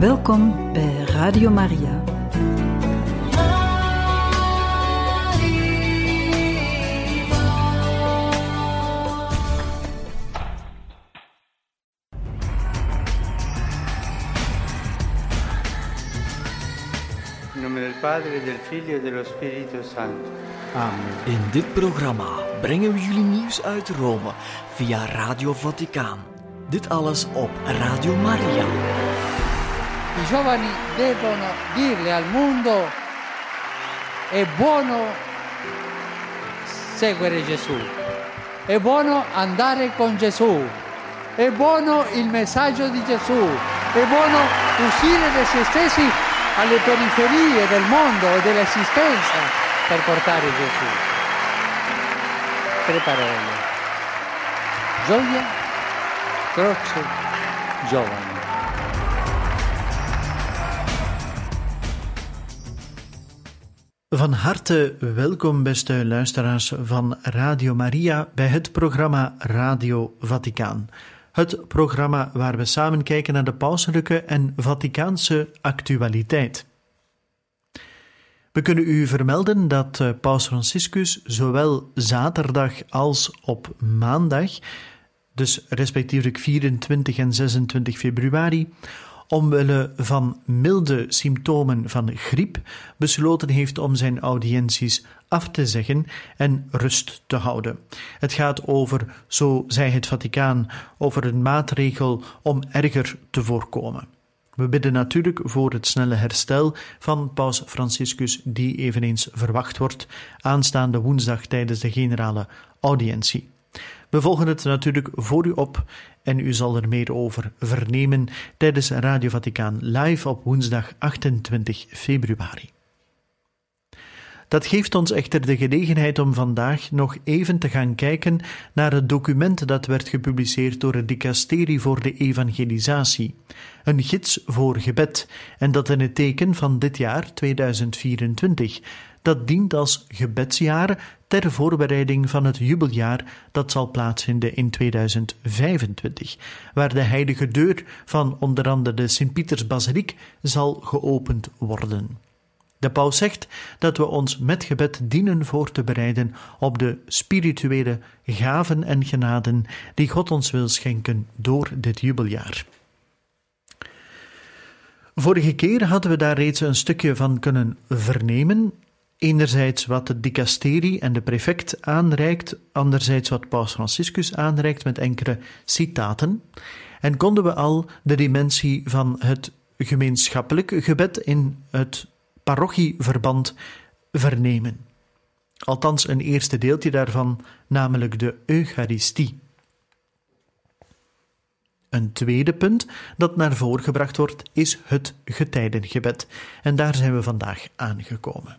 Welkom bij Radio Maria. In nome del Padre, del Figlio e dello Spirito Santo. Amen. In dit programma brengen we jullie nieuws uit Rome via Radio Vaticaan. Dit alles op Radio Maria. I giovani devono dirle al mondo è buono seguire Gesù, è buono andare con Gesù, è buono il messaggio di Gesù, è buono uscire da se stessi alle periferie del mondo e dell'esistenza per portare Gesù. Tre parole. Gioia, croce, giovani. Van harte welkom, beste luisteraars van Radio Maria, bij het programma Radio Vaticaan. Het programma waar we samen kijken naar de pauselijke en Vaticaanse actualiteit. We kunnen u vermelden dat eh, Paus Franciscus zowel zaterdag als op maandag, dus respectievelijk 24 en 26 februari, omwille van milde symptomen van griep, besloten heeft om zijn audiënties af te zeggen en rust te houden. Het gaat over, zo zei het Vaticaan, over een maatregel om erger te voorkomen. We bidden natuurlijk voor het snelle herstel van Paus Franciscus, die eveneens verwacht wordt aanstaande woensdag tijdens de generale audiëntie. We volgen het natuurlijk voor u op en u zal er meer over vernemen tijdens Radio Vaticaan live op woensdag 28 februari. Dat geeft ons echter de gelegenheid om vandaag nog even te gaan kijken naar het document dat werd gepubliceerd door het Dicasterie voor de Evangelisatie, een gids voor gebed, en dat in het teken van dit jaar 2024 dat dient als gebedsjaar ter voorbereiding van het jubeljaar dat zal plaatsvinden in 2025, waar de heilige deur van onder andere de Sint-Pietersbasiliek zal geopend worden. De paus zegt dat we ons met gebed dienen voor te bereiden op de spirituele gaven en genaden die God ons wil schenken door dit jubeljaar. Vorige keer hadden we daar reeds een stukje van kunnen vernemen Enerzijds wat het dicasterie en de prefect aanreikt, anderzijds wat Paus Franciscus aanreikt met enkele citaten. En konden we al de dimensie van het gemeenschappelijk gebed in het parochieverband vernemen. Althans, een eerste deeltje daarvan, namelijk de Eucharistie. Een tweede punt dat naar voren gebracht wordt, is het getijdengebed. En daar zijn we vandaag aangekomen.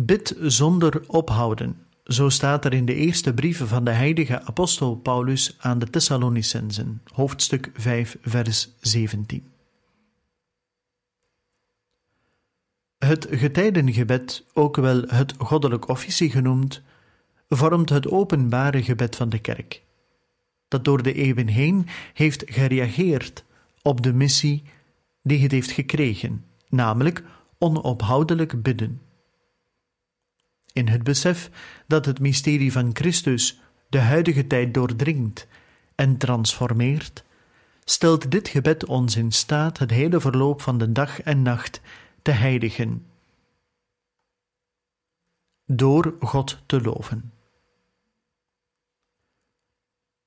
Bid zonder ophouden. Zo staat er in de eerste brieven van de heilige apostel Paulus aan de Thessalonicensen, hoofdstuk 5, vers 17. Het getijdengebed, ook wel het goddelijk officie genoemd, vormt het openbare gebed van de kerk, dat door de eeuwen heen heeft gereageerd op de missie die het heeft gekregen, namelijk onophoudelijk bidden in het besef dat het mysterie van Christus de huidige tijd doordringt en transformeert, stelt dit gebed ons in staat het hele verloop van de dag en nacht te heiligen, door God te loven.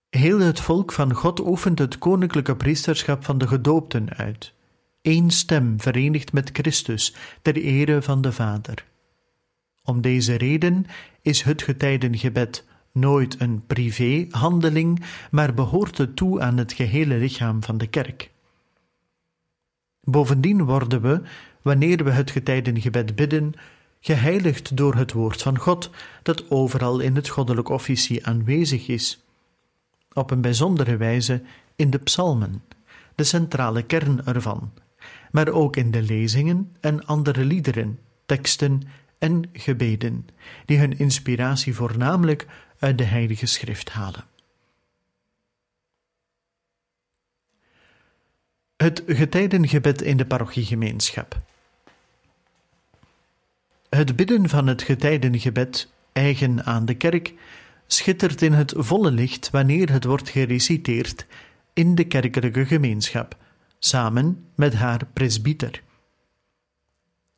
Heel het volk van God oefent het koninklijke priesterschap van de gedoopten uit, één stem verenigd met Christus ter ere van de Vader. Om deze reden is het getijdengebed nooit een privéhandeling, maar behoort het toe aan het gehele lichaam van de kerk. Bovendien worden we, wanneer we het getijdengebed bidden, geheiligd door het woord van God, dat overal in het goddelijk officie aanwezig is. Op een bijzondere wijze in de psalmen, de centrale kern ervan, maar ook in de lezingen en andere liederen, teksten en gebeden, die hun inspiratie voornamelijk uit de Heilige Schrift halen. Het getijdengebed in de parochiegemeenschap. Het bidden van het getijdengebed, eigen aan de kerk, schittert in het volle licht wanneer het wordt gereciteerd in de kerkelijke gemeenschap, samen met haar presbyter.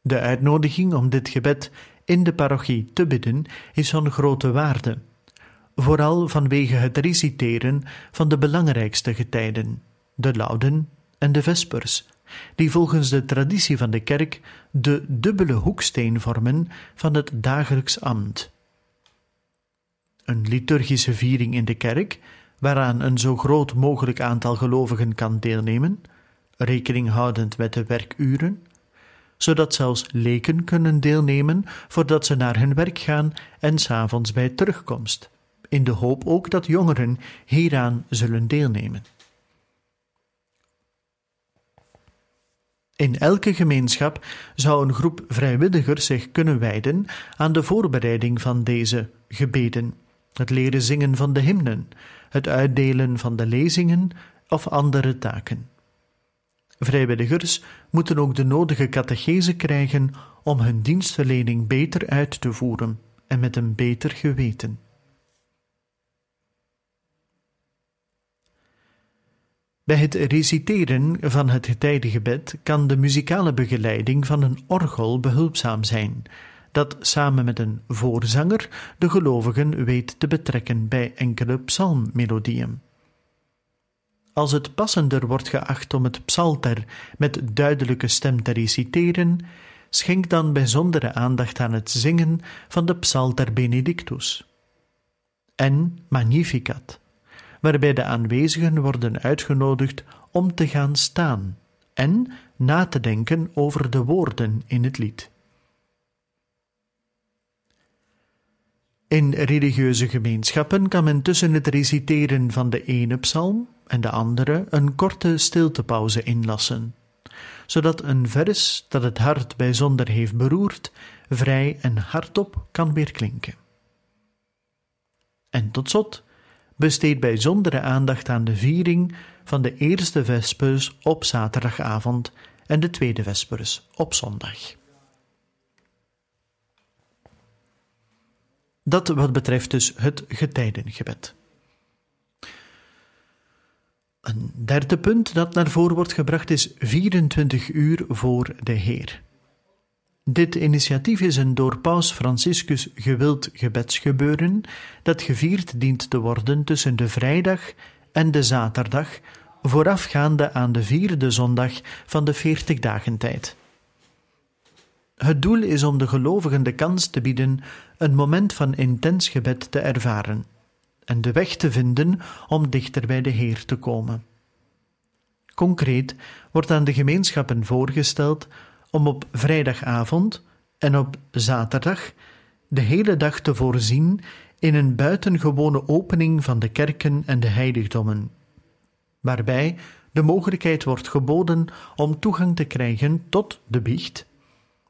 De uitnodiging om dit gebed in de parochie te bidden is van grote waarde, vooral vanwege het reciteren van de belangrijkste getijden, de Lauden en de Vespers, die volgens de traditie van de kerk de dubbele hoeksteen vormen van het dagelijks ambt. Een liturgische viering in de kerk, waaraan een zo groot mogelijk aantal gelovigen kan deelnemen, rekening houdend met de werkuren, zodat zelfs leken kunnen deelnemen voordat ze naar hun werk gaan en s'avonds bij terugkomst, in de hoop ook dat jongeren hieraan zullen deelnemen. In elke gemeenschap zou een groep vrijwilligers zich kunnen wijden aan de voorbereiding van deze gebeden, het leren zingen van de hymnen, het uitdelen van de lezingen of andere taken. Vrijwilligers moeten ook de nodige catechese krijgen om hun dienstverlening beter uit te voeren en met een beter geweten. Bij het reciteren van het getijdengebed kan de muzikale begeleiding van een orgel behulpzaam zijn, dat samen met een voorzanger de gelovigen weet te betrekken bij enkele psalmmelodieën. Als het passender wordt geacht om het psalter met duidelijke stem te reciteren, schenk dan bijzondere aandacht aan het zingen van de psalter Benedictus en Magnificat waarbij de aanwezigen worden uitgenodigd om te gaan staan en na te denken over de woorden in het lied. In religieuze gemeenschappen kan men tussen het reciteren van de ene psalm en de andere een korte stiltepauze inlassen, zodat een vers dat het hart bijzonder heeft beroerd, vrij en hardop kan weerklinken. En tot slot besteed bijzondere aandacht aan de viering van de eerste vespers op zaterdagavond en de tweede vespers op zondag. Dat wat betreft dus het getijdengebed. Een derde punt dat naar voren wordt gebracht is 24 uur voor de Heer. Dit initiatief is een door Paus Franciscus gewild gebedsgebeuren dat gevierd dient te worden tussen de vrijdag en de zaterdag, voorafgaande aan de vierde zondag van de veertig dagen tijd. Het doel is om de gelovigen de kans te bieden een moment van intens gebed te ervaren en de weg te vinden om dichter bij de Heer te komen. Concreet wordt aan de gemeenschappen voorgesteld om op vrijdagavond en op zaterdag de hele dag te voorzien in een buitengewone opening van de kerken en de heiligdommen, waarbij de mogelijkheid wordt geboden om toegang te krijgen tot de biecht,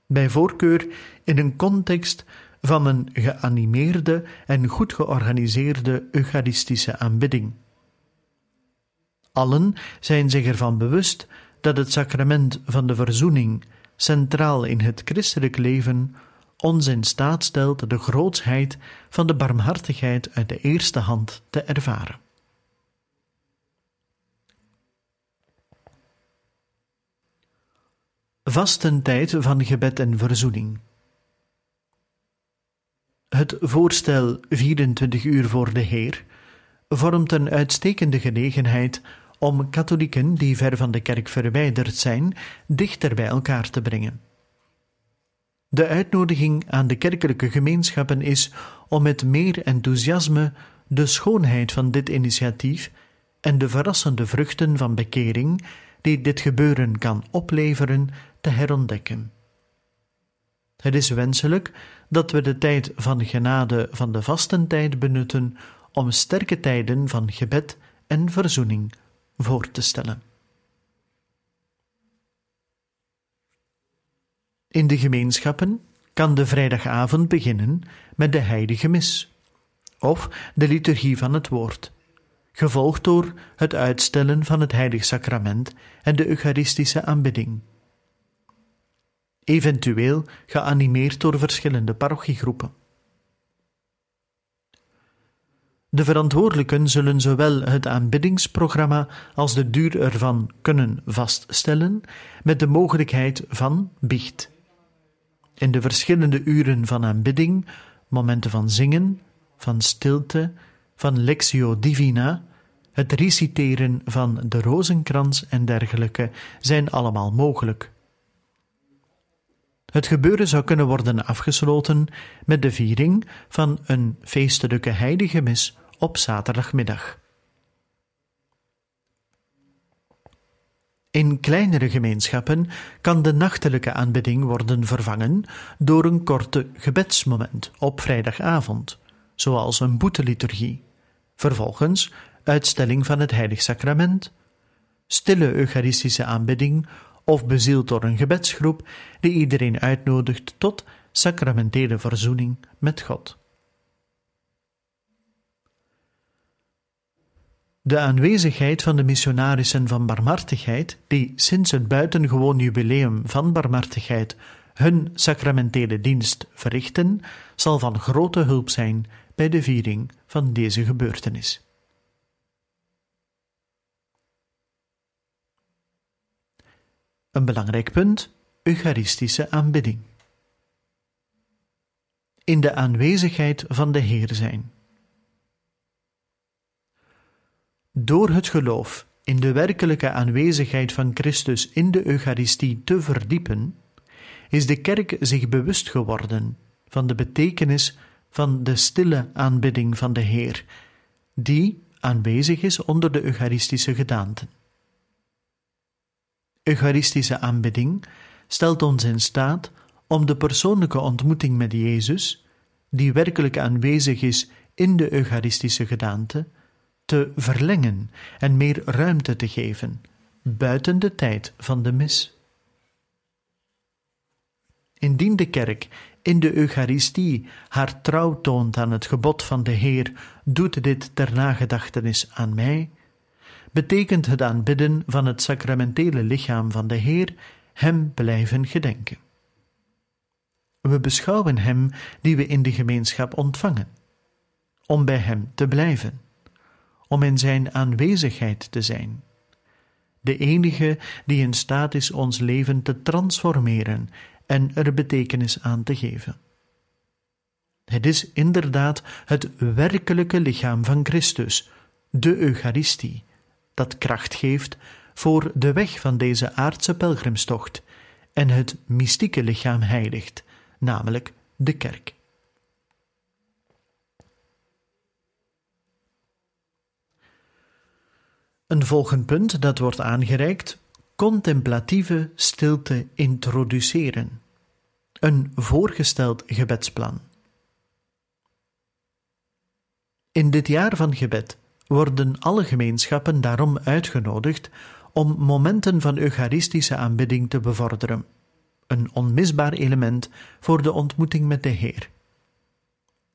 bij voorkeur in een context van een geanimeerde en goed georganiseerde eucharistische aanbidding. Allen zijn zich ervan bewust dat het sacrament van de verzoening centraal in het christelijk leven, ons in staat stelt de grootsheid van de barmhartigheid uit de eerste hand te ervaren. Vastentijd van gebed en verzoening. Het voorstel 24 uur voor de Heer vormt een uitstekende gelegenheid om katholieken die ver van de kerk verwijderd zijn, dichter bij elkaar te brengen. De uitnodiging aan de kerkelijke gemeenschappen is om met meer enthousiasme de schoonheid van dit initiatief en de verrassende vruchten van bekering die dit gebeuren kan opleveren te herontdekken. Het is wenselijk dat we de tijd van genade van de vastentijd benutten om sterke tijden van gebed en verzoening voor te stellen. In de gemeenschappen kan de vrijdagavond beginnen met de heilige mis of de liturgie van het woord, gevolgd door het uitstellen van het heilig sacrament en de eucharistische aanbidding. Eventueel geanimeerd door verschillende parochiegroepen. De verantwoordelijken zullen zowel het aanbiddingsprogramma als de duur ervan kunnen vaststellen, met de mogelijkheid van biecht. In de verschillende uren van aanbidding, momenten van zingen, van stilte, van lectio divina, het reciteren van de rozenkrans en dergelijke zijn allemaal mogelijk. Het gebeuren zou kunnen worden afgesloten met de viering van een feestelijke heilige mis op zaterdagmiddag. In kleinere gemeenschappen kan de nachtelijke aanbidding worden vervangen door een korte gebedsmoment op vrijdagavond, zoals een boeteliturgie. Vervolgens uitstelling van het heilig sacrament, stille eucharistische aanbidding of bezield door een gebedsgroep die iedereen uitnodigt tot sacramentele verzoening met God. De aanwezigheid van de missionarissen van barmhartigheid, die sinds het buitengewoon jubileum van barmhartigheid hun sacramentele dienst verrichten, zal van grote hulp zijn bij de viering van deze gebeurtenis. Een belangrijk punt: Eucharistische aanbidding. In de aanwezigheid van de Heer zijn. Door het geloof in de werkelijke aanwezigheid van Christus in de Eucharistie te verdiepen, is de kerk zich bewust geworden van de betekenis van de stille aanbidding van de Heer, die aanwezig is onder de Eucharistische gedaanten. Eucharistische aanbidding stelt ons in staat om de persoonlijke ontmoeting met Jezus, die werkelijk aanwezig is in de Eucharistische gedaante, te verlengen en meer ruimte te geven, buiten de tijd van de mis. Indien de kerk in de Eucharistie haar trouw toont aan het gebod van de Heer, doet dit ter nagedachtenis aan mij, betekent het aanbidden van het sacramentele lichaam van de Heer Hem blijven gedenken. We beschouwen Hem die we in de gemeenschap ontvangen, om bij Hem te blijven om in Zijn aanwezigheid te zijn. De enige die in staat is ons leven te transformeren en er betekenis aan te geven. Het is inderdaad het werkelijke lichaam van Christus, de Eucharistie, dat kracht geeft voor de weg van deze aardse pelgrimstocht en het mystieke lichaam heiligt, namelijk de kerk. Een volgend punt dat wordt aangereikt: contemplatieve stilte introduceren. Een voorgesteld gebedsplan. In dit jaar van gebed worden alle gemeenschappen daarom uitgenodigd om momenten van eucharistische aanbidding te bevorderen, een onmisbaar element voor de ontmoeting met de Heer.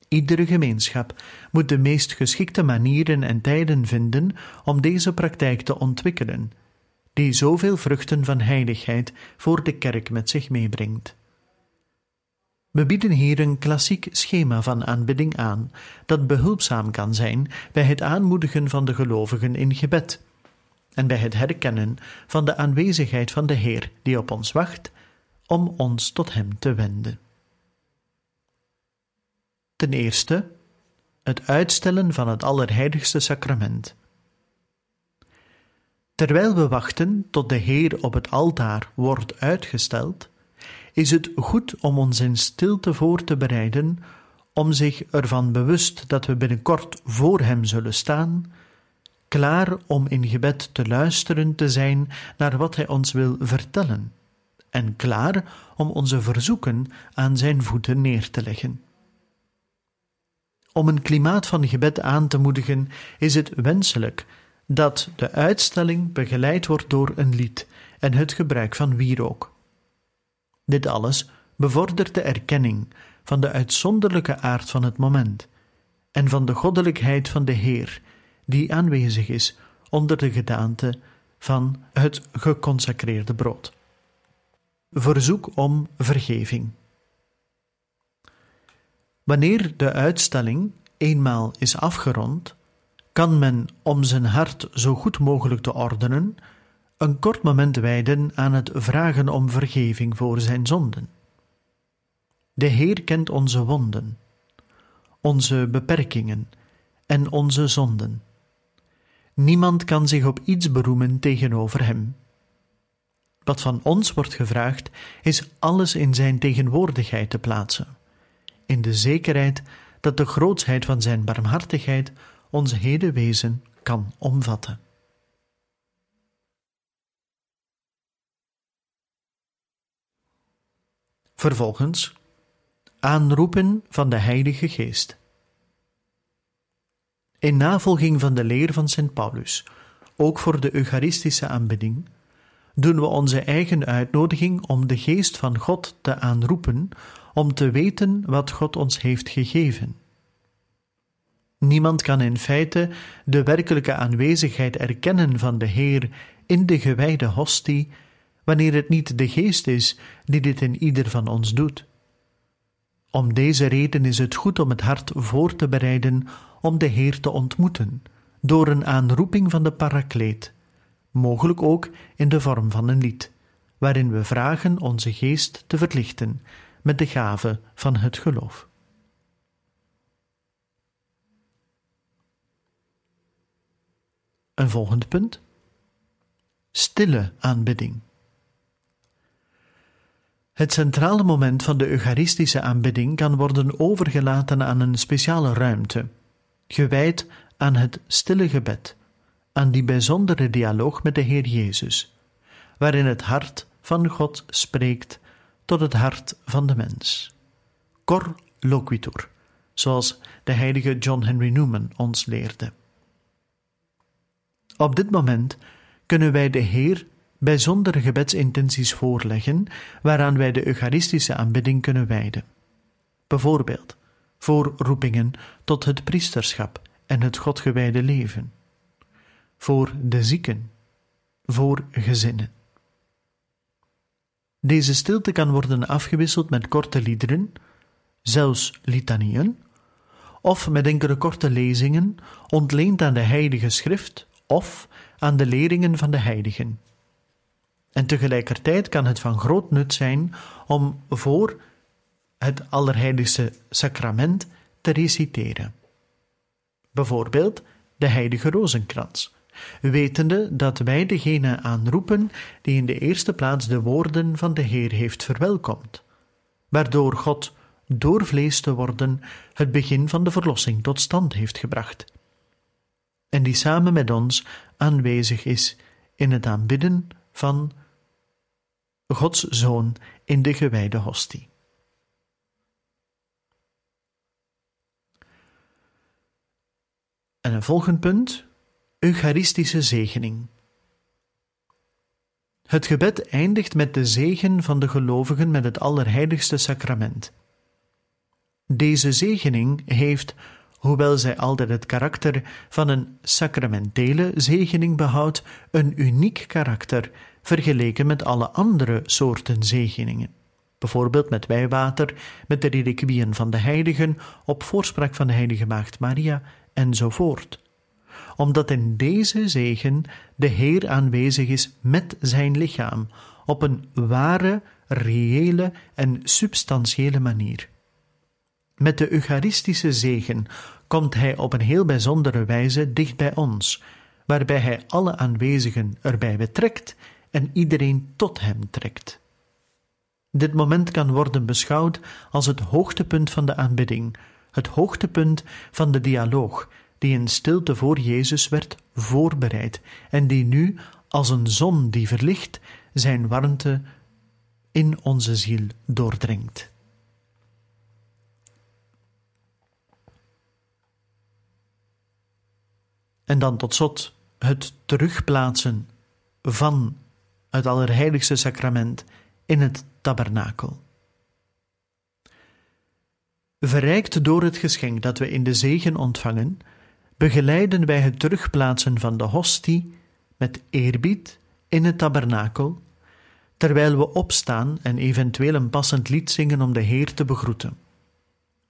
Iedere gemeenschap moet de meest geschikte manieren en tijden vinden om deze praktijk te ontwikkelen, die zoveel vruchten van heiligheid voor de kerk met zich meebrengt. We bieden hier een klassiek schema van aanbidding aan, dat behulpzaam kan zijn bij het aanmoedigen van de gelovigen in gebed en bij het herkennen van de aanwezigheid van de Heer die op ons wacht om ons tot Hem te wenden. Ten eerste, het uitstellen van het Allerheiligste Sacrament. Terwijl we wachten tot de Heer op het altaar wordt uitgesteld, is het goed om ons in stilte voor te bereiden, om zich ervan bewust dat we binnenkort voor Hem zullen staan, klaar om in gebed te luisteren te zijn naar wat Hij ons wil vertellen, en klaar om onze verzoeken aan Zijn voeten neer te leggen. Om een klimaat van gebed aan te moedigen, is het wenselijk dat de uitstelling begeleid wordt door een lied en het gebruik van wierook. Dit alles bevordert de erkenning van de uitzonderlijke aard van het moment en van de goddelijkheid van de Heer, die aanwezig is onder de gedaante van het geconsecreerde brood. Verzoek om vergeving. Wanneer de uitstelling eenmaal is afgerond, kan men om zijn hart zo goed mogelijk te ordenen een kort moment wijden aan het vragen om vergeving voor zijn zonden. De Heer kent onze wonden, onze beperkingen en onze zonden. Niemand kan zich op iets beroemen tegenover Hem. Wat van ons wordt gevraagd, is alles in Zijn tegenwoordigheid te plaatsen, in de zekerheid dat de grootsheid van Zijn barmhartigheid ons hele wezen kan omvatten. Vervolgens aanroepen van de Heilige Geest. In navolging van de leer van Sint Paulus, ook voor de Eucharistische aanbidding, doen we onze eigen uitnodiging om de Geest van God te aanroepen, om te weten wat God ons heeft gegeven. Niemand kan in feite de werkelijke aanwezigheid erkennen van de Heer in de gewijde hostie, wanneer het niet de Geest is die dit in ieder van ons doet. Om deze reden is het goed om het hart voor te bereiden om de Heer te ontmoeten, door een aanroeping van de parakleet, mogelijk ook in de vorm van een lied, waarin we vragen onze geest te verlichten met de gave van het geloof. Een volgend punt. Stille aanbidding. Het centrale moment van de Eucharistische aanbidding kan worden overgelaten aan een speciale ruimte, gewijd aan het stille gebed, aan die bijzondere dialoog met de Heer Jezus, waarin het hart van God spreekt tot het hart van de mens. Cor loquitur, zoals de heilige John Henry Newman ons leerde. Op dit moment kunnen wij de Heer bijzondere gebedsintenties voorleggen waaraan wij de Eucharistische aanbidding kunnen wijden. Bijvoorbeeld voor roepingen tot het priesterschap en het Godgewijde leven, voor de zieken, voor gezinnen. Deze stilte kan worden afgewisseld met korte liederen, zelfs litanieën, of met enkele korte lezingen, ontleend aan de Heilige Schrift of aan de leringen van de heiligen. En tegelijkertijd kan het van groot nut zijn om voor het Allerheiligste Sacrament te reciteren. Bijvoorbeeld de Heilige Rozenkrans, wetende dat wij degene aanroepen die in de eerste plaats de woorden van de Heer heeft verwelkomd, waardoor God door vlees te worden het begin van de verlossing tot stand heeft gebracht, en die samen met ons aanwezig is in het aanbidden van Gods Zoon in de gewijde hostie. En een volgend punt, Eucharistische zegening. Het gebed eindigt met de zegen van de gelovigen met het Allerheiligste Sacrament. Deze zegening heeft, hoewel zij altijd het karakter van een sacramentele zegening behoudt, een uniek karakter vergeleken met alle andere soorten zegeningen. Bijvoorbeeld met wijwater, met de reliquieën van de heiligen, op voorspraak van de heilige maagd Maria, enzovoort. Omdat in deze zegen de Heer aanwezig is met zijn lichaam, op een ware, reële en substantiële manier. Met de Eucharistische zegen komt Hij op een heel bijzondere wijze dicht bij ons, waarbij Hij alle aanwezigen erbij betrekt en iedereen tot Hem trekt. Dit moment kan worden beschouwd als het hoogtepunt van de aanbidding, het hoogtepunt van de dialoog, die in stilte voor Jezus werd voorbereid en die nu, als een zon die verlicht, zijn warmte in onze ziel doordringt. En dan tot slot het terugplaatsen van het Allerheiligste Sacrament in het tabernakel. Verrijkt door het geschenk dat we in de zegen ontvangen, begeleiden wij het terugplaatsen van de hostie met eerbied in het tabernakel, terwijl we opstaan en eventueel een passend lied zingen om de Heer te begroeten.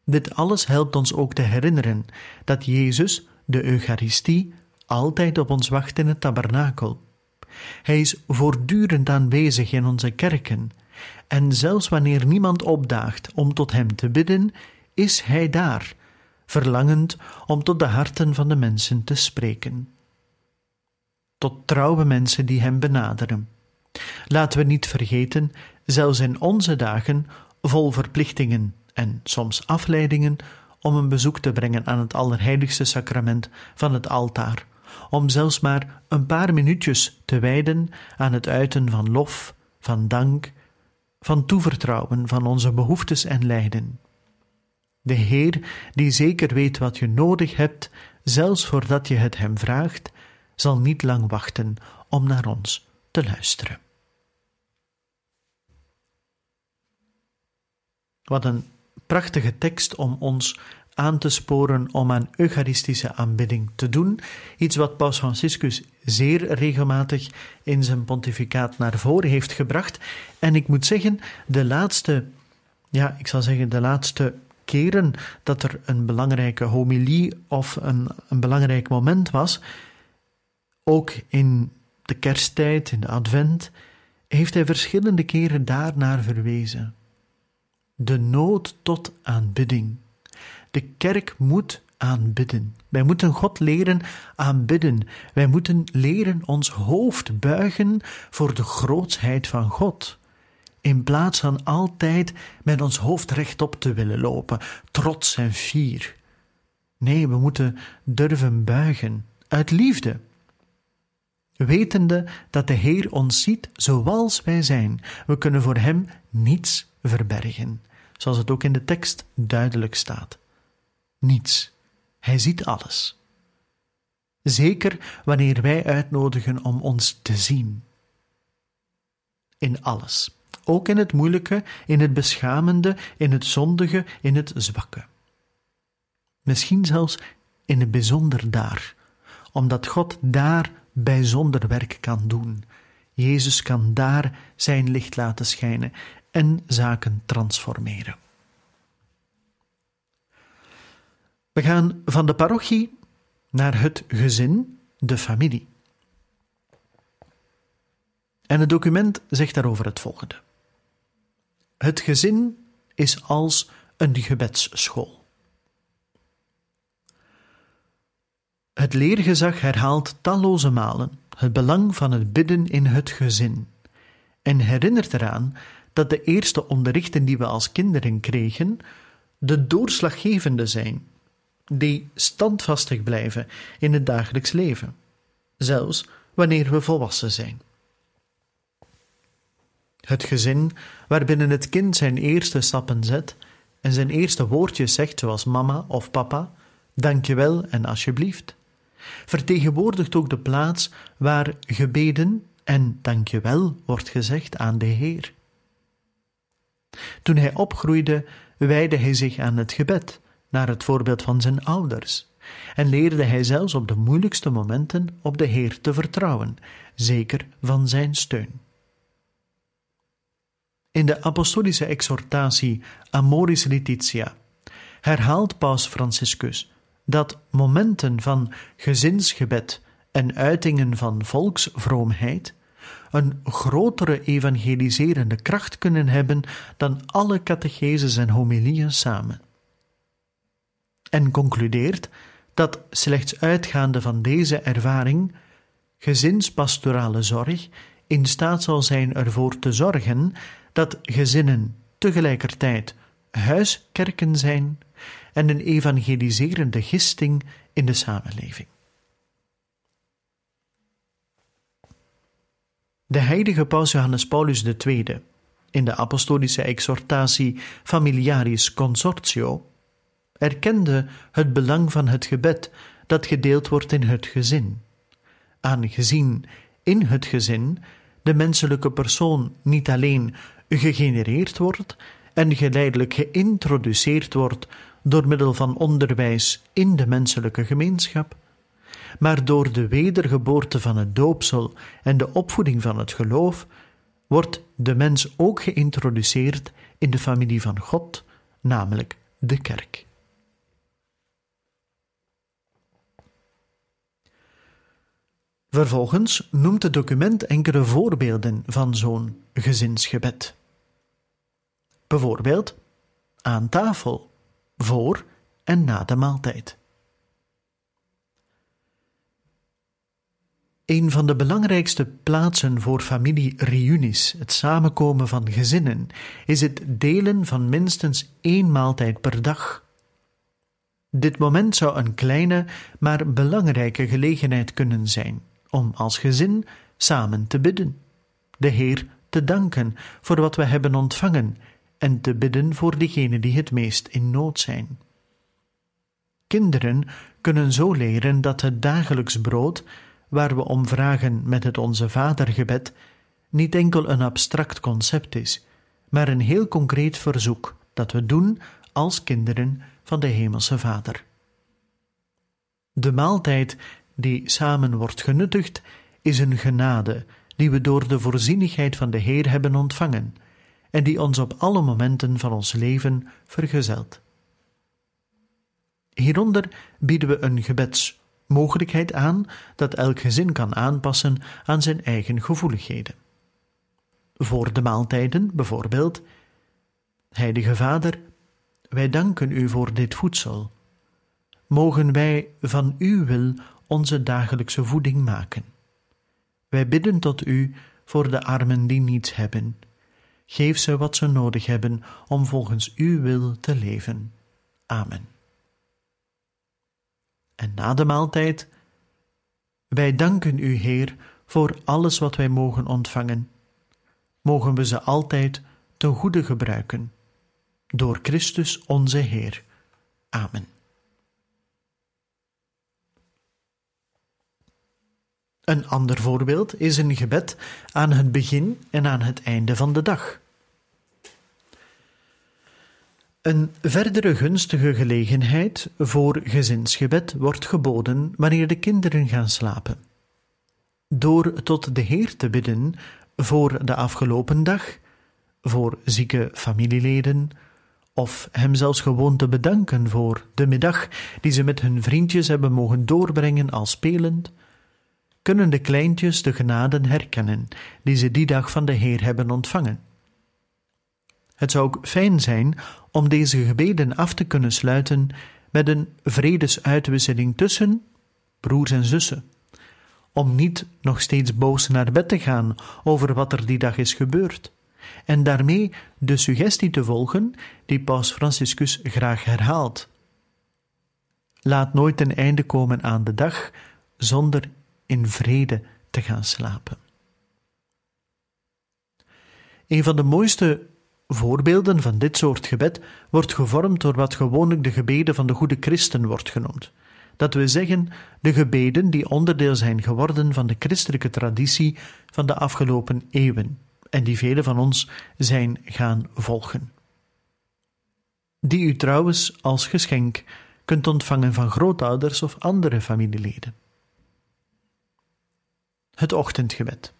Dit alles helpt ons ook te herinneren dat Jezus, de Eucharistie, altijd op ons wacht in het tabernakel. Hij is voortdurend aanwezig in onze kerken, en zelfs wanneer niemand opdaagt om tot Hem te bidden, is Hij daar, verlangend om tot de harten van de mensen te spreken. Tot trouwe mensen die Hem benaderen. Laten we niet vergeten, zelfs in onze dagen, vol verplichtingen en soms afleidingen, om een bezoek te brengen aan het allerheiligste sacrament van het altaar, om zelfs maar een paar minuutjes te wijden aan het uiten van lof, van dank, van toevertrouwen van onze behoeftes en lijden. De Heer, die zeker weet wat je nodig hebt, zelfs voordat je het Hem vraagt, zal niet lang wachten om naar ons te luisteren. Wat een prachtige tekst om ons aan te sporen om aan Eucharistische aanbidding te doen. Iets wat Paus Franciscus zeer regelmatig in zijn pontificaat naar voren heeft gebracht. En ik moet zeggen, de laatste, ja, ik zal zeggen, de laatste keren dat er een belangrijke homilie of een, een belangrijk moment was, ook in de kersttijd, in de advent, heeft hij verschillende keren daarnaar verwezen. De nood tot aanbidding. De kerk moet aanbidden. Wij moeten God leren aanbidden. Wij moeten leren ons hoofd buigen voor de grootsheid van God. In plaats van altijd met ons hoofd rechtop te willen lopen, trots en fier. Nee, we moeten durven buigen, uit liefde. Wetende dat de Heer ons ziet zoals wij zijn, we kunnen voor Hem niets verbergen, zoals het ook in de tekst duidelijk staat niets. Hij ziet alles. Zeker wanneer wij uitnodigen om ons te zien. In alles. Ook in het moeilijke, in het beschamende, in het zondige, in het zwakke. Misschien zelfs in het bijzonder daar, omdat God daar bijzonder werk kan doen. Jezus kan daar zijn licht laten schijnen en zaken transformeren. We gaan van de parochie naar het gezin, de familie. En het document zegt daarover het volgende: Het gezin is als een gebedsschool. Het leergezag herhaalt talloze malen het belang van het bidden in het gezin en herinnert eraan dat de eerste onderrichten die we als kinderen kregen de doorslaggevende zijn die standvastig blijven in het dagelijks leven, zelfs wanneer we volwassen zijn. Het gezin waarbinnen het kind zijn eerste stappen zet en zijn eerste woordjes zegt, zoals mama of papa, dankjewel en alsjeblieft, vertegenwoordigt ook de plaats waar gebeden en dankjewel wordt gezegd aan de Heer. Toen hij opgroeide, wijde hij zich aan het gebed naar het voorbeeld van zijn ouders, en leerde hij zelfs op de moeilijkste momenten op de Heer te vertrouwen, zeker van zijn steun. In de apostolische exhortatie Amoris Laetitia herhaalt Paus Franciscus dat momenten van gezinsgebed en uitingen van volksvroomheid een grotere evangeliserende kracht kunnen hebben dan alle catecheses en homilieën samen. En concludeert dat slechts uitgaande van deze ervaring gezinspastorale zorg in staat zal zijn ervoor te zorgen dat gezinnen tegelijkertijd huiskerken zijn en een evangeliserende gisting in de samenleving. De heilige paus Johannes Paulus II in de apostolische exhortatie Familiaris Consortio erkende het belang van het gebed dat gedeeld wordt in het gezin. Aangezien in het gezin de menselijke persoon niet alleen gegenereerd wordt en geleidelijk geïntroduceerd wordt door middel van onderwijs in de menselijke gemeenschap, maar door de wedergeboorte van het doopsel en de opvoeding van het geloof wordt de mens ook geïntroduceerd in de familie van God, namelijk de kerk. Vervolgens noemt het document enkele voorbeelden van zo'n gezinsgebed. Bijvoorbeeld aan tafel, voor en na de maaltijd. Een van de belangrijkste plaatsen voor familiereunies, het samenkomen van gezinnen, is het delen van minstens één maaltijd per dag. Dit moment zou een kleine, maar belangrijke gelegenheid kunnen zijn om als gezin samen te bidden, de Heer te danken voor wat we hebben ontvangen en te bidden voor diegenen die het meest in nood zijn. Kinderen kunnen zo leren dat het dagelijks brood, waar we om vragen met het Onze Vadergebed, niet enkel een abstract concept is, maar een heel concreet verzoek dat we doen als kinderen van de Hemelse Vader. De maaltijd die samen wordt genuttigd, is een genade die we door de voorzienigheid van de Heer hebben ontvangen en die ons op alle momenten van ons leven vergezelt. Hieronder bieden we een gebedsmogelijkheid aan dat elk gezin kan aanpassen aan zijn eigen gevoeligheden. Voor de maaltijden bijvoorbeeld: Heilige Vader, wij danken u voor dit voedsel. Mogen wij van uw wil onze dagelijkse voeding maken. Wij bidden tot u voor de armen die niets hebben. Geef ze wat ze nodig hebben om volgens uw wil te leven. Amen. En na de maaltijd, wij danken u, Heer, voor alles wat wij mogen ontvangen. Mogen we ze altijd ten goede gebruiken. Door Christus onze Heer. Amen. Een ander voorbeeld is een gebed aan het begin en aan het einde van de dag. Een verdere gunstige gelegenheid voor gezinsgebed wordt geboden wanneer de kinderen gaan slapen. Door tot de Heer te bidden voor de afgelopen dag, voor zieke familieleden, of hem zelfs gewoon te bedanken voor de middag die ze met hun vriendjes hebben mogen doorbrengen als spelend, kunnen de kleintjes de genaden herkennen die ze die dag van de Heer hebben ontvangen. Het zou ook fijn zijn om deze gebeden af te kunnen sluiten met een vredesuitwisseling tussen broers en zussen, om niet nog steeds boos naar bed te gaan over wat er die dag is gebeurd, en daarmee de suggestie te volgen die Paus Franciscus graag herhaalt. Laat nooit een einde komen aan de dag zonder in vrede te gaan slapen. Een van de mooiste voorbeelden van dit soort gebed wordt gevormd door wat gewoonlijk de gebeden van de goede christen wordt genoemd. Dat we zeggen de gebeden die onderdeel zijn geworden van de christelijke traditie van de afgelopen eeuwen en die velen van ons zijn gaan volgen. Die u trouwens als geschenk kunt ontvangen van grootouders of andere familieleden het ochtendgebed.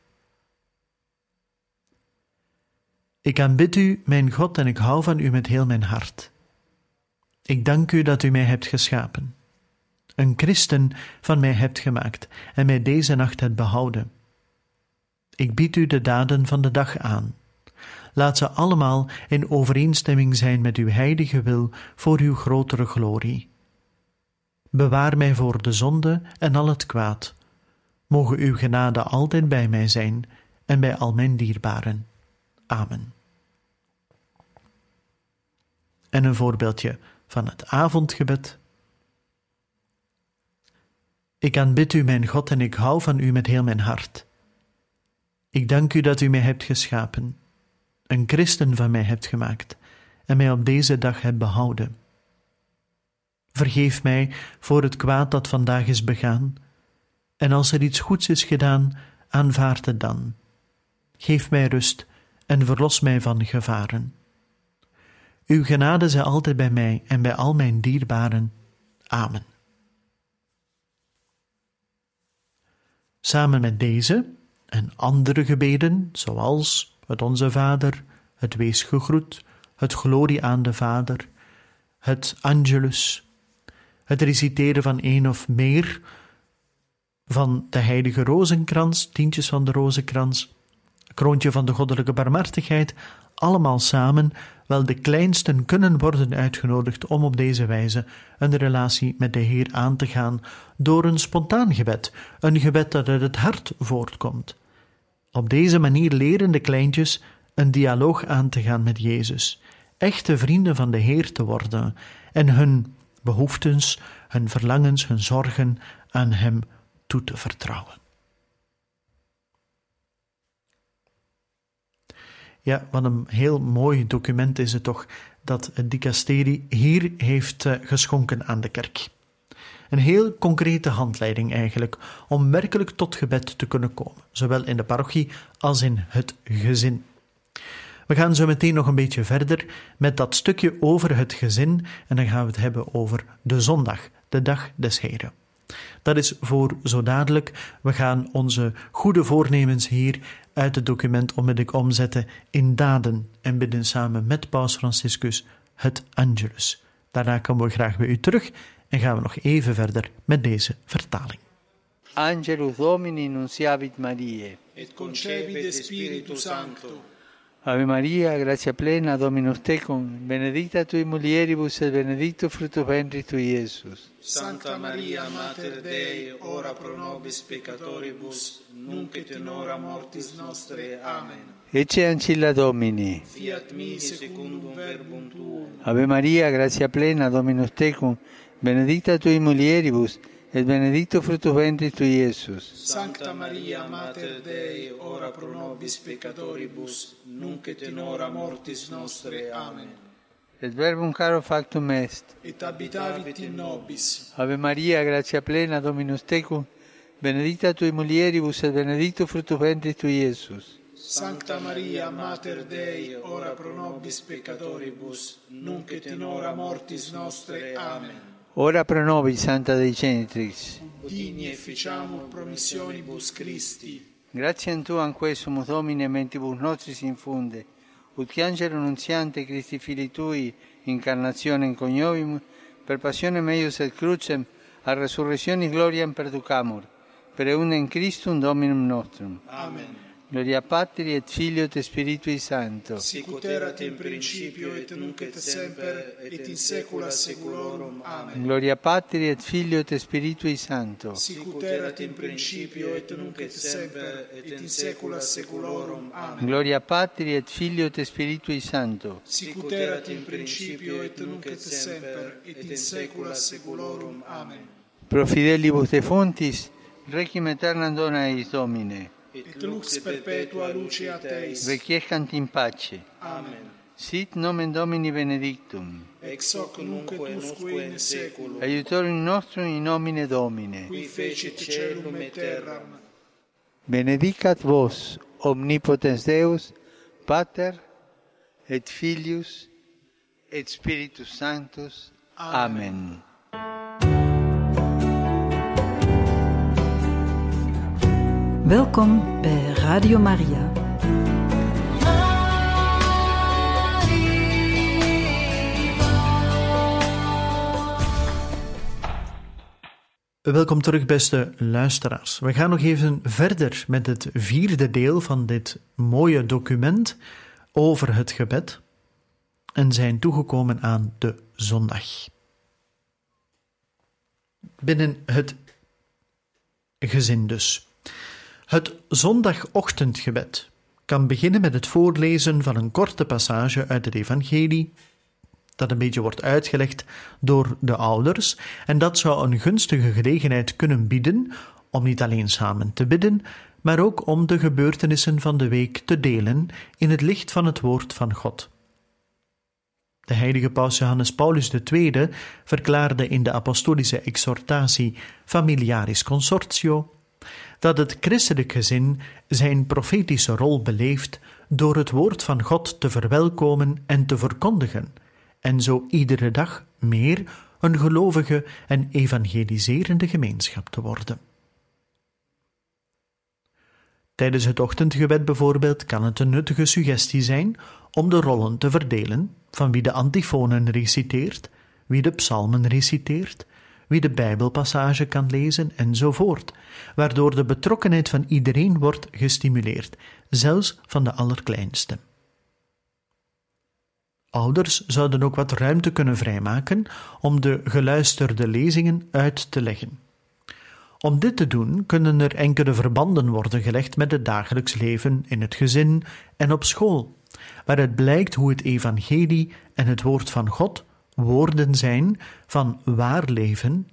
Ik aanbid u, mijn God, en ik hou van u met heel mijn hart. Ik dank u dat u mij hebt geschapen, een christen van mij hebt gemaakt en mij deze nacht hebt behouden. Ik bied u de daden van de dag aan. Laat ze allemaal in overeenstemming zijn met uw heilige wil voor uw grotere glorie. Bewaar mij voor de zonde en al het kwaad Mogen uw genade altijd bij mij zijn en bij al mijn dierbaren. Amen. En een voorbeeldje van het avondgebed. Ik aanbid u, mijn God, en ik hou van u met heel mijn hart. Ik dank u dat u mij hebt geschapen, een christen van mij hebt gemaakt en mij op deze dag hebt behouden. Vergeef mij voor het kwaad dat vandaag is begaan en als er iets goeds is gedaan, aanvaard het dan. Geef mij rust en verlos mij van gevaren. Uw genade zij altijd bij mij en bij al mijn dierbaren. Amen. Samen met deze en andere gebeden, zoals het Onze Vader, het Wees gegroet, het Glorie aan de Vader, het Angelus, het reciteren van één of meer van de heilige rozenkrans, tientjes van de rozenkrans, kroontje van de goddelijke barmhartigheid, allemaal samen, wel de kleinsten kunnen worden uitgenodigd om op deze wijze een relatie met de Heer aan te gaan door een spontaan gebed, een gebed dat uit het hart voortkomt. Op deze manier leren de kleintjes een dialoog aan te gaan met Jezus, echte vrienden van de Heer te worden en hun behoeftes, hun verlangens, hun zorgen aan Hem toe te vertrouwen. Ja, wat een heel mooi document is het toch dat het dicasterie hier heeft eh, geschonken aan de kerk. Een heel concrete handleiding eigenlijk om werkelijk tot gebed te kunnen komen, zowel in de parochie als in het gezin. We gaan zo meteen nog een beetje verder met dat stukje over het gezin en dan gaan we het hebben over de zondag, de dag des Heren. Dat is voor zo dadelijk. We gaan onze goede voornemens hier uit het document onmiddellijk omzetten in daden en bidden samen met Paus Franciscus het Angelus. Daarna komen we graag bij u terug en gaan we nog even verder met deze vertaling. Angelus Domini nunciavit Mariae. et concepit Spiritus Sancto. Ave Maria, gratia plena, Dominus tecum, benedicta tui mulieribus et benedictus fructus ventris tui, Iesus. Santa Maria, Mater Dei, ora pro nobis peccatoribus, nunc et in hora mortis nostre. Amen. Ecce ancilla Domini. Fiat mi secundum verbum tuum. Ave Maria, gratia plena, Dominus tecum, benedicta tui mulieribus, et benedictus fructus ventris tui, Iesus. Sancta Maria, Mater Dei, ora pro nobis peccatoribus, nunc et in hora mortis nostre. Amen. Et verbum caro factum est. Et habitavit in nobis. Ave Maria, gratia plena, Dominus tecum, benedicta tui mulieribus, et benedictus fructus ventris tui, Iesus. Sancta Maria, Mater Dei, ora pro nobis peccatoribus, nunc et in hora mortis nostre. Amen. Ora pro nobis, Santa Dei Genitrix. Digni efficiamur promissionibus Christi. Gratiam Tuam quesumus Domine mentibus nostris infunde, ut che angelo nunziante Christi Fili Tui, incarnationem coniovimus, per passionem eius et crucem, a resurrectionis gloriam perducamur, per eundem Christum Dominum nostrum. Amen. Gloria Patri et Filio et Spiritui Sancto. Sicut erat in principio et nunc et semper et in saecula saeculorum. Amen. Gloria Patri et Filio et Spiritui Sancto. Sicut erat in principio et nunc et semper et in saecula saeculorum. Amen. Gloria Patri et Filio et Spiritui Sancto. Sicut erat in principio et nunc et semper et in saecula saeculorum. Amen. Pro fidelibus defuntis, requiem aeternam dona eis Domine. et lux perpetua luceat Teis. Requiescant in pace. Amen. Sit nomen Domini benedictum. Ex hoc nunc et usque in saeculum. Aiutorium nostrum in nomine Domine. Qui fecit celum et terram. Benedicat vos, omnipotens Deus, Pater, et Filius, et Spiritus Sanctus. Amen. Amen. Welkom bij Radio Maria. Welkom terug, beste luisteraars. We gaan nog even verder met het vierde deel van dit mooie document over het gebed en zijn toegekomen aan de zondag. Binnen het gezin dus. Het zondagochtendgebed kan beginnen met het voorlezen van een korte passage uit het Evangelie, dat een beetje wordt uitgelegd door de ouders, en dat zou een gunstige gelegenheid kunnen bieden om niet alleen samen te bidden, maar ook om de gebeurtenissen van de week te delen in het licht van het woord van God. De heilige paus Johannes Paulus II verklaarde in de apostolische exhortatie Familiaris Consortio dat het christelijk gezin zijn profetische rol beleeft door het woord van God te verwelkomen en te verkondigen, en zo iedere dag meer een gelovige en evangeliserende gemeenschap te worden. Tijdens het ochtendgebed bijvoorbeeld kan het een nuttige suggestie zijn om de rollen te verdelen van wie de antifonen reciteert, wie de psalmen reciteert, wie de Bijbelpassage kan lezen enzovoort, waardoor de betrokkenheid van iedereen wordt gestimuleerd, zelfs van de allerkleinste. Ouders zouden ook wat ruimte kunnen vrijmaken om de geluisterde lezingen uit te leggen. Om dit te doen kunnen er enkele verbanden worden gelegd met het dagelijks leven in het gezin en op school, waaruit blijkt hoe het evangelie en het woord van God woorden zijn van waar leven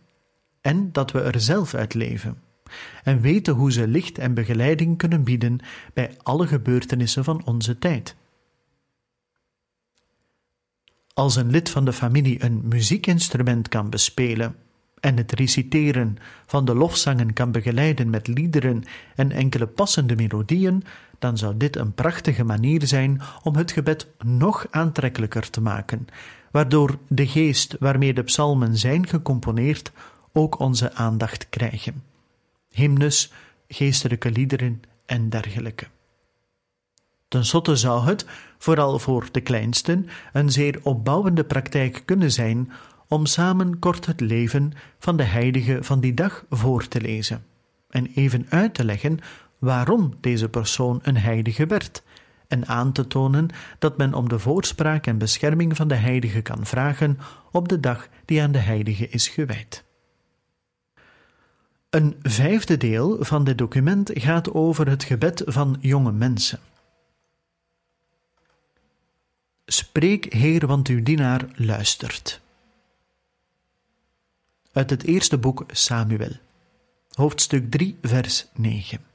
en dat we er zelf uit leven en weten hoe ze licht en begeleiding kunnen bieden bij alle gebeurtenissen van onze tijd. Als een lid van de familie een muziekinstrument kan bespelen en het reciteren van de lofzangen kan begeleiden met liederen en enkele passende melodieën, dan zou dit een prachtige manier zijn om het gebed nog aantrekkelijker te maken, waardoor de geest waarmee de psalmen zijn gecomponeerd ook onze aandacht krijgen. Hymnes, geestelijke liederen en dergelijke. Ten slotte zou het, vooral voor de kleinsten, een zeer opbouwende praktijk kunnen zijn om samen kort het leven van de heilige van die dag voor te lezen en even uit te leggen waarom deze persoon een heilige werd en aan te tonen dat men om de voorspraak en bescherming van de heilige kan vragen op de dag die aan de heilige is gewijd. Een vijfde deel van dit document gaat over het gebed van jonge mensen. Spreek, Heer, want uw dienaar luistert. Uit het eerste boek Samuel, hoofdstuk 3, vers 9.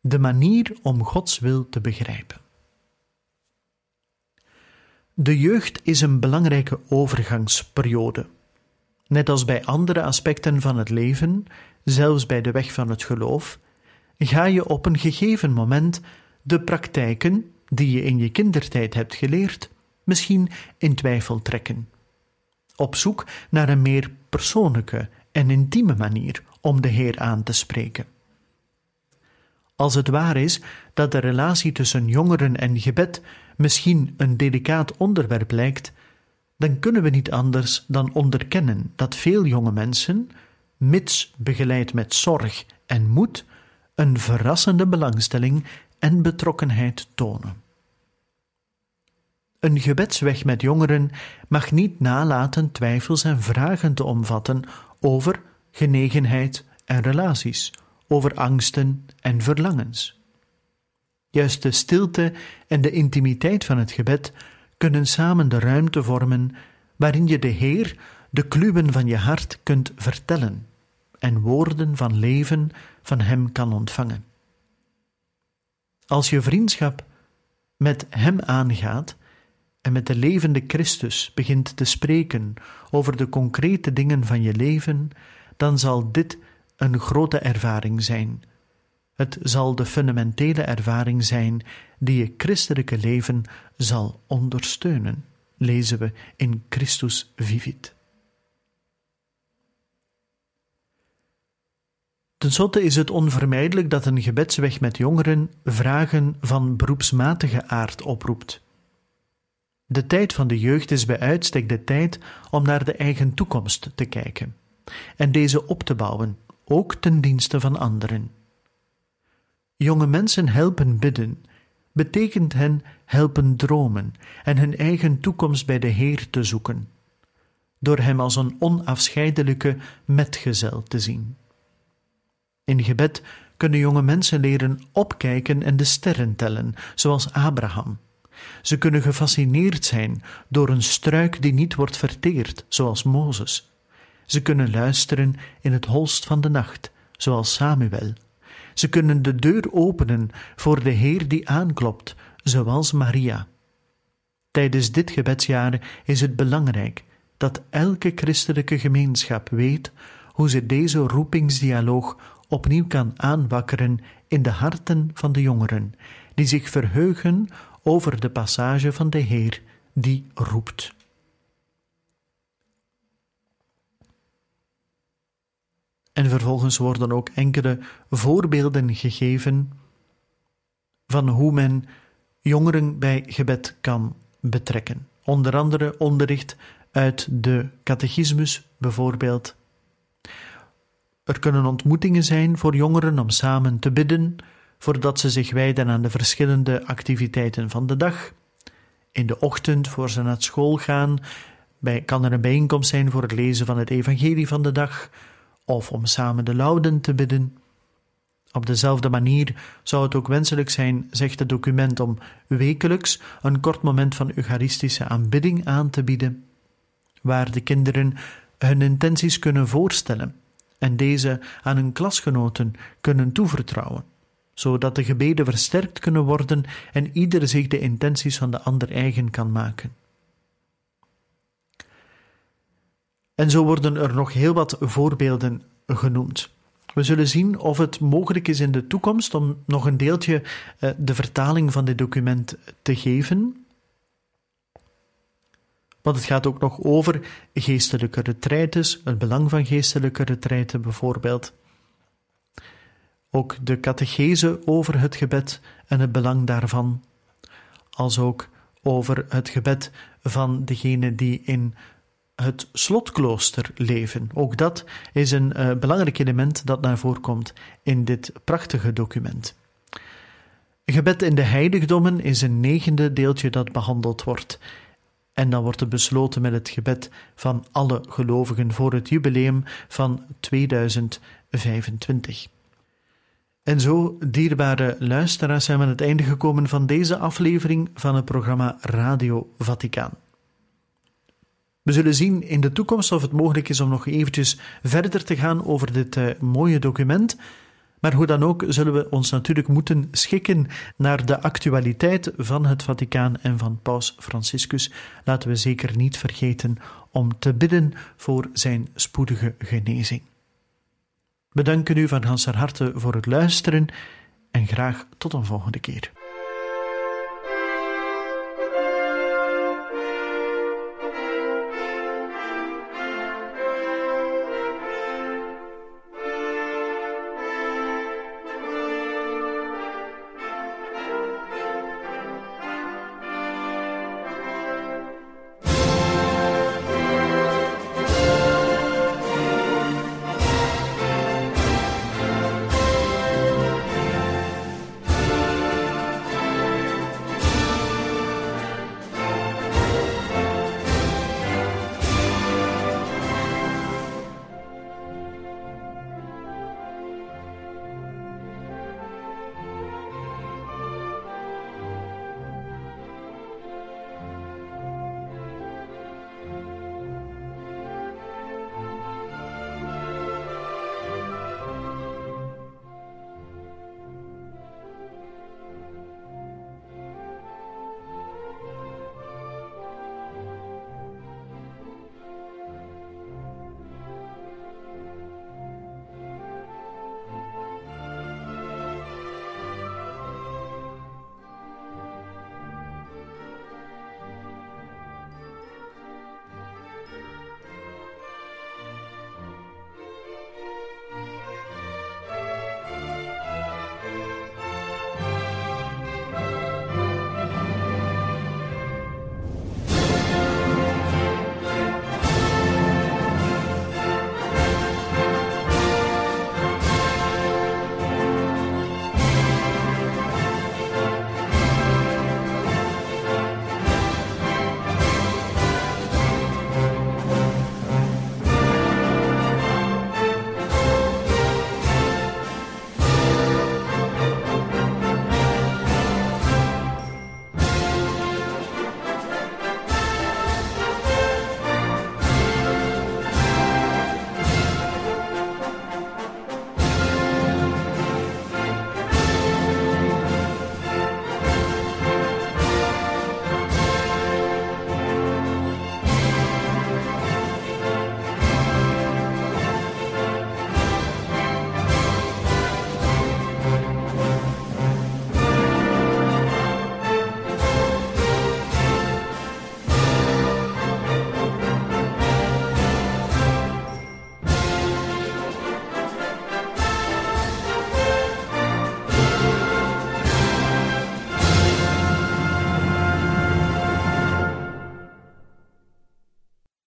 De manier om Gods wil te begrijpen. De jeugd is een belangrijke overgangsperiode. Net als bij andere aspecten van het leven, zelfs bij de weg van het geloof, ga je op een gegeven moment de praktijken die je in je kindertijd hebt geleerd, misschien in twijfel trekken. Op zoek naar een meer persoonlijke en intieme manier om de Heer aan te spreken. Als het waar is dat de relatie tussen jongeren en gebed misschien een delicaat onderwerp lijkt, dan kunnen we niet anders dan onderkennen dat veel jonge mensen, mits begeleid met zorg en moed, een verrassende belangstelling en betrokkenheid tonen. Een gebedsweg met jongeren mag niet nalaten twijfels en vragen te omvatten over genegenheid en relaties, over angsten en verlangens. Juist de stilte en de intimiteit van het gebed kunnen samen de ruimte vormen waarin je de Heer de kluwen van je hart kunt vertellen en woorden van leven van Hem kan ontvangen. Als je vriendschap met Hem aangaat en met de levende Christus begint te spreken over de concrete dingen van je leven, dan zal dit een grote ervaring zijn. Het zal de fundamentele ervaring zijn die je christelijke leven zal ondersteunen, lezen we in Christus Vivit. Ten slotte is het onvermijdelijk dat een gebedsweg met jongeren vragen van beroepsmatige aard oproept. De tijd van de jeugd is bij uitstek de tijd om naar de eigen toekomst te kijken en deze op te bouwen, ook ten dienste van anderen. Jonge mensen helpen bidden, betekent hen helpen dromen en hun eigen toekomst bij de Heer te zoeken, door Hem als een onafscheidelijke metgezel te zien. In gebed kunnen jonge mensen leren opkijken en de sterren tellen, zoals Abraham. Ze kunnen gefascineerd zijn door een struik die niet wordt verteerd, zoals Mozes. Ze kunnen luisteren in het holst van de nacht, zoals Samuel. Ze kunnen de deur openen voor de Heer die aanklopt, zoals Maria. Tijdens dit gebedsjaar is het belangrijk dat elke christelijke gemeenschap weet hoe ze deze roepingsdialoog opnieuw kan aanwakkeren in de harten van de jongeren, die zich verheugen over de passage van de Heer die roept. En vervolgens worden ook enkele voorbeelden gegeven van hoe men jongeren bij gebed kan betrekken. Onder andere onderricht uit de catechismus bijvoorbeeld. Er kunnen ontmoetingen zijn voor jongeren om samen te bidden, voordat ze zich wijden aan de verschillende activiteiten van de dag. In de ochtend, voor ze naar school gaan, bij, kan er een bijeenkomst zijn voor het lezen van het evangelie van de dag, of om samen de lauden te bidden. Op dezelfde manier zou het ook wenselijk zijn, zegt het document, om wekelijks een kort moment van eucharistische aanbidding aan te bieden, waar de kinderen hun intenties kunnen voorstellen en deze aan hun klasgenoten kunnen toevertrouwen, zodat de gebeden versterkt kunnen worden en ieder zich de intenties van de ander eigen kan maken. En zo worden er nog heel wat voorbeelden genoemd. We zullen zien of het mogelijk is in de toekomst om nog een deeltje uh, de vertaling van dit document te geven. Want het gaat ook nog over geestelijke retraites, het belang van geestelijke retraite bijvoorbeeld. Ook de catechese over het gebed en het belang daarvan, als ook over het gebed van degene die in het slotklooster leven. Ook dat is een uh, belangrijk element dat naar voren komt in dit prachtige document. Gebed in de heiligdommen is een negende deeltje dat behandeld wordt. En dan wordt er besloten met het gebed van alle gelovigen voor het jubileum van 2025. En zo, dierbare luisteraars, zijn we aan het einde gekomen van deze aflevering van het programma Radio Vaticaan. We zullen zien in de toekomst of het mogelijk is om nog eventjes verder te gaan over dit uh, mooie document. Maar hoe dan ook zullen we ons natuurlijk moeten schikken naar de actualiteit van het Vaticaan en van Paus Franciscus. Laten we zeker niet vergeten om te bidden voor zijn spoedige genezing. We danken u van ganser harte voor het luisteren en graag tot een volgende keer.